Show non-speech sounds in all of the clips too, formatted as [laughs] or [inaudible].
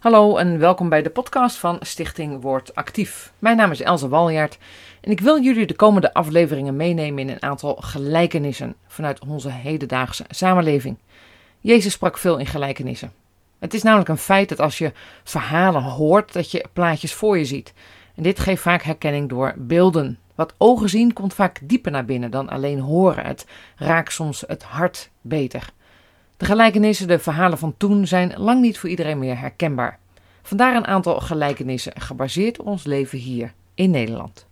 Hallo en welkom bij de podcast van Stichting Word Actief. Mijn naam is Elze Waljaard en ik wil jullie de komende afleveringen meenemen in een aantal gelijkenissen vanuit onze hedendaagse samenleving. Jezus sprak veel in gelijkenissen. Het is namelijk een feit dat als je verhalen hoort, dat je plaatjes voor je ziet. En dit geeft vaak herkenning door beelden. Wat ogen zien komt vaak dieper naar binnen dan alleen horen. Het raakt soms het hart beter. De gelijkenissen, de verhalen van toen, zijn lang niet voor iedereen meer herkenbaar. Vandaar een aantal gelijkenissen gebaseerd op ons leven hier in Nederland.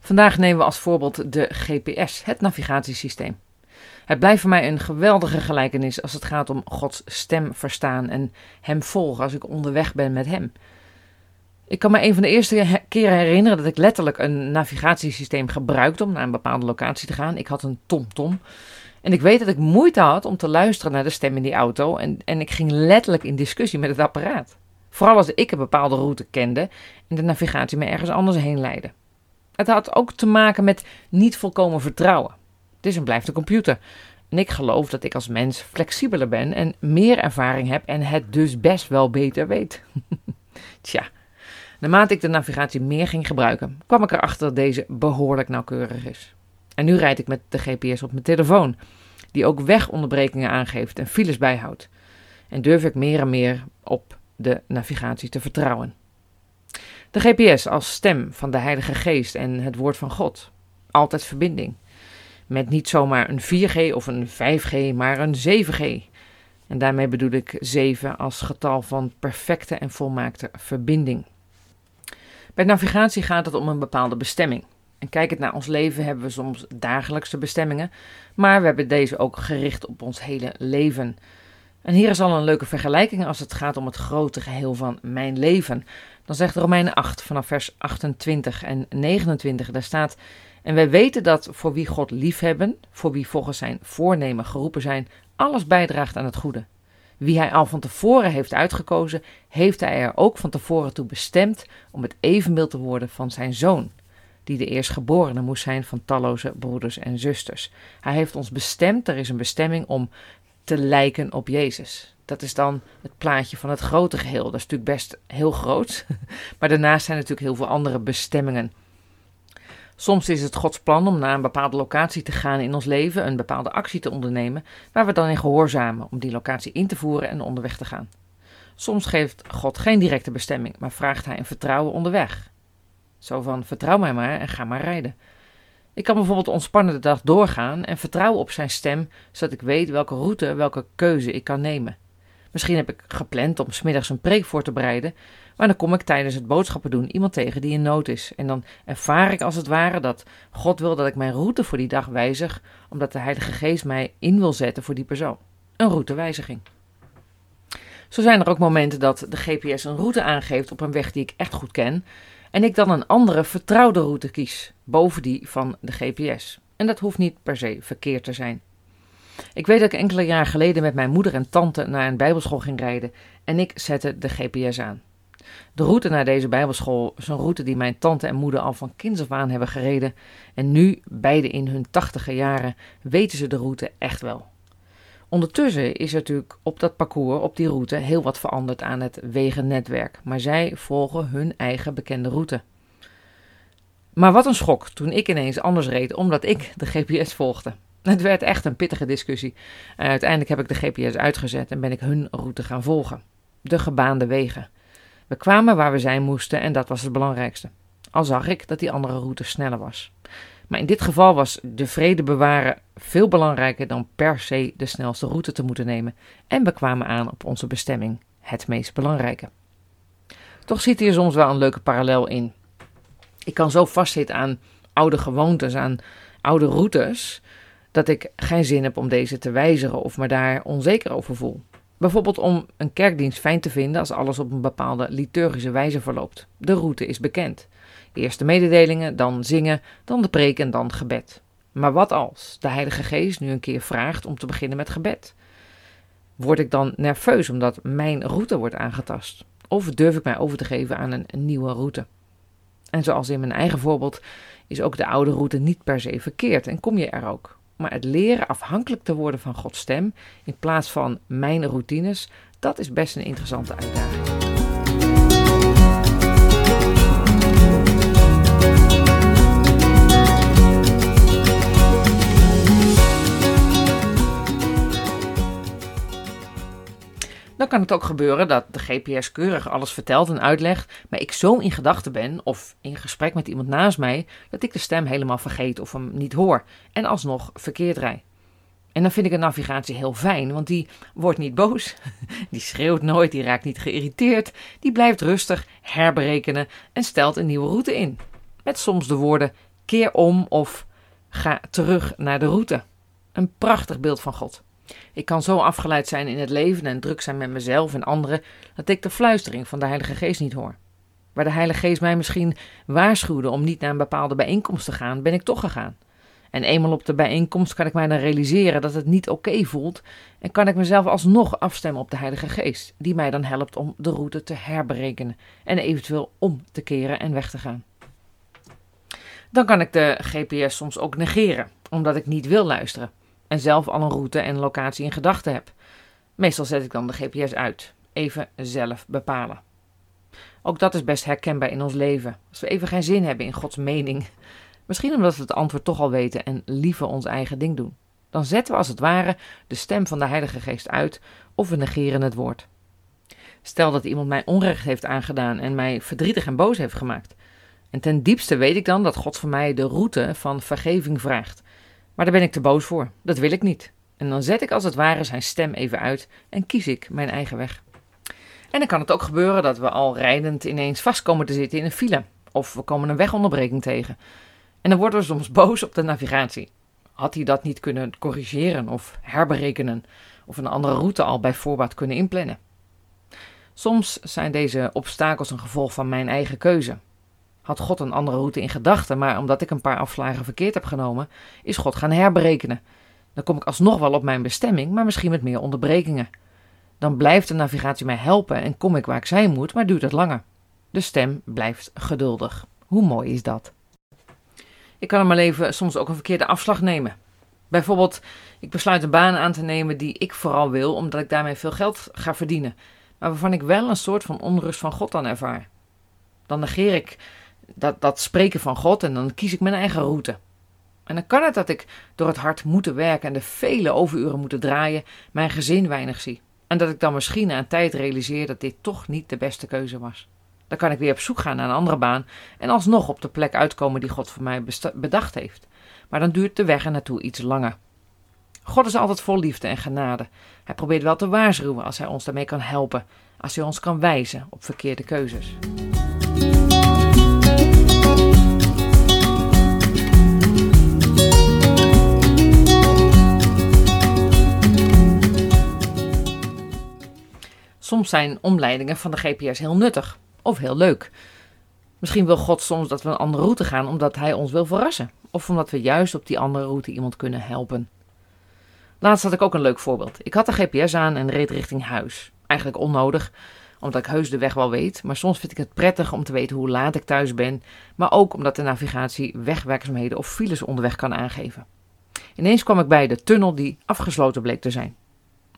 Vandaag nemen we als voorbeeld de GPS, het navigatiesysteem. Het blijft voor mij een geweldige gelijkenis als het gaat om Gods stem verstaan en Hem volgen als ik onderweg ben met Hem. Ik kan me een van de eerste keren herinneren dat ik letterlijk een navigatiesysteem gebruikte om naar een bepaalde locatie te gaan. Ik had een TomTom. -tom, en ik weet dat ik moeite had om te luisteren naar de stem in die auto. En, en ik ging letterlijk in discussie met het apparaat. Vooral als ik een bepaalde route kende en de navigatie me ergens anders heen leidde. Het had ook te maken met niet volkomen vertrouwen. Het is en blijft een computer. En ik geloof dat ik als mens flexibeler ben en meer ervaring heb en het dus best wel beter weet. [laughs] Tja, naarmate ik de navigatie meer ging gebruiken, kwam ik erachter dat deze behoorlijk nauwkeurig is. En nu rijd ik met de GPS op mijn telefoon, die ook wegonderbrekingen aangeeft en files bijhoudt. En durf ik meer en meer op de navigatie te vertrouwen. De GPS als stem van de Heilige Geest en het woord van God. Altijd verbinding. Met niet zomaar een 4G of een 5G, maar een 7G. En daarmee bedoel ik 7 als getal van perfecte en volmaakte verbinding. Bij navigatie gaat het om een bepaalde bestemming. En kijkend naar ons leven hebben we soms dagelijkse bestemmingen, maar we hebben deze ook gericht op ons hele leven. En hier is al een leuke vergelijking als het gaat om het grote geheel van mijn leven. Dan zegt Romeinen 8 vanaf vers 28 en 29, daar staat... En wij weten dat voor wie God liefhebben, voor wie volgens zijn voornemen geroepen zijn, alles bijdraagt aan het goede. Wie hij al van tevoren heeft uitgekozen, heeft hij er ook van tevoren toe bestemd om het evenbeeld te worden van zijn zoon, die de eerstgeborene moest zijn van talloze broeders en zusters. Hij heeft ons bestemd, er is een bestemming om te lijken op Jezus. Dat is dan het plaatje van het grote geheel. Dat is natuurlijk best heel groot, [laughs] maar daarnaast zijn natuurlijk heel veel andere bestemmingen. Soms is het Gods plan om naar een bepaalde locatie te gaan in ons leven, een bepaalde actie te ondernemen, waar we dan in gehoorzamen om die locatie in te voeren en onderweg te gaan. Soms geeft God geen directe bestemming, maar vraagt hij een vertrouwen onderweg. Zo van: vertrouw mij maar en ga maar rijden. Ik kan bijvoorbeeld ontspannen de dag doorgaan en vertrouwen op zijn stem, zodat ik weet welke route, welke keuze ik kan nemen. Misschien heb ik gepland om smiddags een preek voor te bereiden, maar dan kom ik tijdens het boodschappen doen iemand tegen die in nood is. En dan ervaar ik als het ware dat God wil dat ik mijn route voor die dag wijzig, omdat de Heilige Geest mij in wil zetten voor die persoon. Een routewijziging. Zo zijn er ook momenten dat de GPS een route aangeeft op een weg die ik echt goed ken, en ik dan een andere vertrouwde route kies, boven die van de GPS. En dat hoeft niet per se verkeerd te zijn. Ik weet dat ik enkele jaren geleden met mijn moeder en tante naar een bijbelschool ging rijden en ik zette de GPS aan. De route naar deze bijbelschool is een route die mijn tante en moeder al van kinds af aan hebben gereden en nu, beide in hun tachtige jaren, weten ze de route echt wel. Ondertussen is er natuurlijk op dat parcours, op die route, heel wat veranderd aan het wegennetwerk, maar zij volgen hun eigen bekende route. Maar wat een schok toen ik ineens anders reed omdat ik de GPS volgde. Het werd echt een pittige discussie. En uiteindelijk heb ik de GPS uitgezet en ben ik hun route gaan volgen. De gebaande wegen. We kwamen waar we zijn moesten en dat was het belangrijkste. Al zag ik dat die andere route sneller was. Maar in dit geval was de vrede bewaren veel belangrijker dan per se de snelste route te moeten nemen. En we kwamen aan op onze bestemming, het meest belangrijke. Toch zit hier soms wel een leuke parallel in. Ik kan zo vastzitten aan oude gewoontes, aan oude routes, dat ik geen zin heb om deze te wijzigen of me daar onzeker over voel. Bijvoorbeeld om een kerkdienst fijn te vinden als alles op een bepaalde liturgische wijze verloopt. De route is bekend. Eerst de mededelingen, dan zingen, dan de preek en dan gebed. Maar wat als de Heilige Geest nu een keer vraagt om te beginnen met gebed? Word ik dan nerveus omdat mijn route wordt aangetast? Of durf ik mij over te geven aan een, nieuwe route? En zoals in mijn eigen voorbeeld is ook de oude route niet per se verkeerd en kom je er ook. Maar het leren afhankelijk te worden van Gods stem in plaats van mijn routines, dat is best een interessante uitdaging. Dan kan het ook gebeuren dat de GPS keurig alles vertelt en uitlegt, maar ik zo in gedachten ben of in gesprek met iemand naast mij dat ik de stem helemaal vergeet of hem niet hoor en alsnog verkeerd rij. En dan vind ik een navigatie heel fijn, want die wordt niet boos, [laughs] die schreeuwt nooit, die raakt niet geïrriteerd, die blijft rustig herberekenen en stelt een nieuwe route in. Met soms de woorden keer om of ga terug naar de route. Een prachtig beeld van God. Ik kan zo afgeleid zijn in het leven en druk zijn met mezelf en anderen dat ik de fluistering van de Heilige Geest niet hoor. Waar de Heilige Geest mij misschien waarschuwde om niet naar een bepaalde bijeenkomst te gaan, ben ik toch gegaan. En eenmaal op de bijeenkomst kan ik mij dan realiseren dat het niet oké voelt en kan ik mezelf alsnog afstemmen op de Heilige Geest, die mij dan helpt om de route te herberekenen en eventueel om te keren en weg te gaan. Dan kan ik de GPS soms ook negeren, omdat ik niet wil luisteren en zelf al een route en locatie in gedachten heb. Meestal zet ik dan de GPS uit. Even zelf bepalen. Ook dat is best herkenbaar in ons leven. Als we even geen zin hebben in Gods mening. Misschien omdat we het antwoord toch al weten en liever ons eigen ding doen. Dan zetten we als het ware de stem van de Heilige Geest uit of we negeren het woord. Stel dat iemand mij onrecht heeft aangedaan en mij verdrietig en boos heeft gemaakt. En ten diepste weet ik dan dat God van mij de route van vergeving vraagt. Maar daar ben ik te boos voor. Dat wil ik niet. En dan zet ik als het ware zijn stem even uit en kies ik mijn eigen weg. En dan kan het ook gebeuren dat we al rijdend ineens vast komen te zitten in een file. Of we komen een wegonderbreking tegen. En dan worden we soms boos op de navigatie. Had hij dat niet kunnen corrigeren of herberekenen? Of een andere route al bij voorbaat kunnen inplannen? Soms zijn deze obstakels een gevolg van mijn eigen keuze had God een andere route in gedachten, maar omdat ik een paar afslagen verkeerd heb genomen, is God gaan herberekenen. Dan kom ik alsnog wel op mijn bestemming, maar misschien met meer onderbrekingen. Dan blijft de navigatie mij helpen en kom ik waar ik zijn moet, maar duurt het langer. De stem blijft geduldig. Hoe mooi is dat? Ik kan in mijn leven soms ook een verkeerde afslag nemen. Bijvoorbeeld, ik besluit een baan aan te nemen die ik vooral wil, omdat ik daarmee veel geld ga verdienen, maar waarvan ik wel een soort van onrust van God dan ervaar. Dan negeer ik dat, dat spreken van God en dan kies ik mijn eigen route. En dan kan het dat ik door het hard moeten werken en de vele overuren moeten draaien, mijn gezin weinig zie. En dat ik dan misschien na een tijd realiseer dat dit toch niet de beste keuze was. Dan kan ik weer op zoek gaan naar een andere baan en alsnog op de plek uitkomen die God voor mij bedacht heeft. Maar dan duurt de weg er naartoe iets langer. God is altijd vol liefde en genade. Hij probeert wel te waarschuwen als hij ons daarmee kan helpen, als hij ons kan wijzen op verkeerde keuzes. Soms zijn omleidingen van de GPS heel nuttig of heel leuk. Misschien wil God soms dat we een andere route gaan omdat Hij ons wil verrassen, of omdat we juist op die andere route iemand kunnen helpen. Laatst had ik ook een leuk voorbeeld. Ik had de GPS aan en reed richting huis. Eigenlijk onnodig, omdat ik heus de weg wel weet, maar soms vind ik het prettig om te weten hoe laat ik thuis ben, maar ook omdat de navigatie wegwerkzaamheden of files onderweg kan aangeven. Ineens kwam ik bij de tunnel die afgesloten bleek te zijn.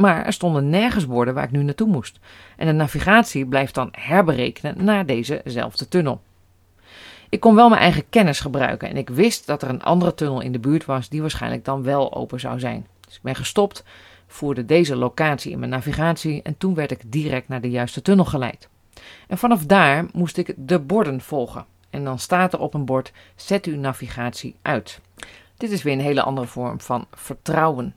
Maar er stonden nergens borden waar ik nu naartoe moest. En de navigatie blijft dan herberekenen naar dezezelfde tunnel. Ik kon wel mijn eigen kennis gebruiken en ik wist dat er een andere tunnel in de buurt was die waarschijnlijk dan wel open zou zijn. Dus ik ben gestopt, voerde deze locatie in mijn navigatie en toen werd ik direct naar de juiste tunnel geleid. En vanaf daar moest ik de borden volgen. En dan staat er op een bord: zet uw navigatie uit. Dit is weer een hele andere vorm van vertrouwen.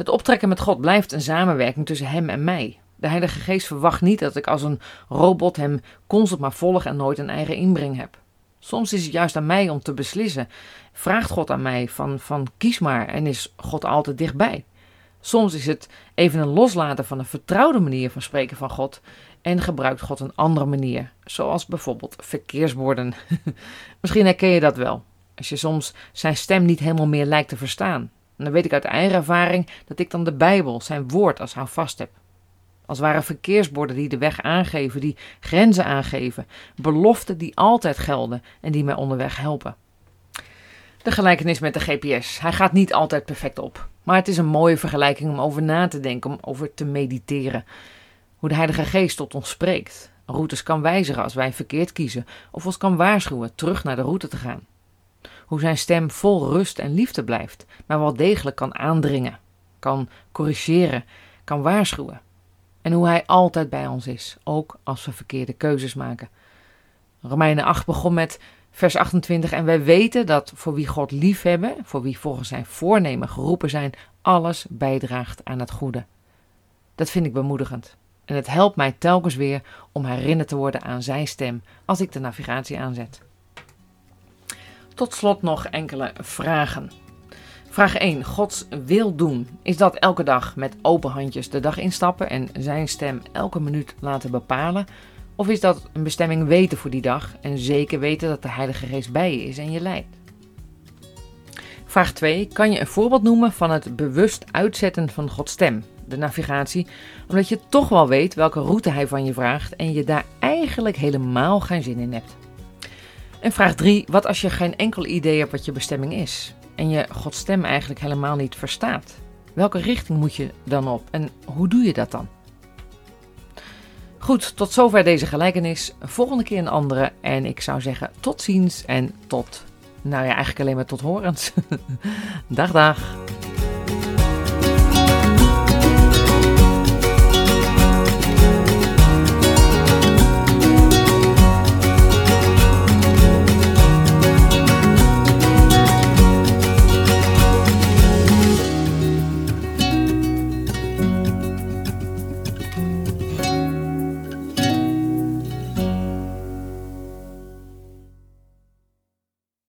Het optrekken met God blijft een samenwerking tussen Hem en mij. De Heilige Geest verwacht niet dat ik als een robot Hem constant maar volg en nooit een eigen inbreng heb. Soms is het juist aan mij om te beslissen. Vraagt God aan mij van, van kies maar en is God altijd dichtbij. Soms is het even een loslaten van een vertrouwde manier van spreken van God en gebruikt God een andere manier, zoals bijvoorbeeld verkeersborden. [laughs] Misschien herken je dat wel, als je soms zijn stem niet helemaal meer lijkt te verstaan. En dan weet ik uit eigen ervaring dat ik dan de Bijbel, zijn woord, als houvast heb. Als ware verkeersborden die de weg aangeven, die grenzen aangeven, beloften die altijd gelden en die mij onderweg helpen. De gelijkenis met de GPS. Hij gaat niet altijd perfect op. Maar het is een mooie vergelijking om over na te denken, om over te mediteren. Hoe de Heilige Geest tot ons spreekt. Routes kan wijzigen als wij verkeerd kiezen, of ons kan waarschuwen terug naar de route te gaan. Hoe zijn stem vol rust en liefde blijft, maar wel degelijk kan aandringen, kan corrigeren, kan waarschuwen. En hoe hij altijd bij ons is, ook als we verkeerde keuzes maken. Romeinen 8 begon met vers 28. En wij weten dat voor wie God liefhebben, voor wie volgens zijn voornemen geroepen zijn, alles bijdraagt aan het goede. Dat vind ik bemoedigend. En het helpt mij telkens weer om herinnerd te worden aan zijn stem als ik de navigatie aanzet. Tot slot nog enkele vragen. Vraag 1. Gods wil doen. Is dat elke dag met open handjes de dag instappen en zijn stem elke minuut laten bepalen? Of is dat een bestemming weten voor die dag en zeker weten dat de Heilige Geest bij je is en je leidt? Vraag 2. Kan je een voorbeeld noemen van het bewust uitzetten van Gods stem, de navigatie, omdat je toch wel weet welke route Hij van je vraagt en je daar eigenlijk helemaal geen zin in hebt? En vraag 3. Wat als je geen enkel idee hebt wat je bestemming is en je Gods stem eigenlijk helemaal niet verstaat? Welke richting moet je dan op en hoe doe je dat dan? Goed, tot zover deze gelijkenis. Volgende keer een andere. En ik zou zeggen tot ziens en tot, nou ja, eigenlijk alleen maar tot horens. [laughs] dag, dag.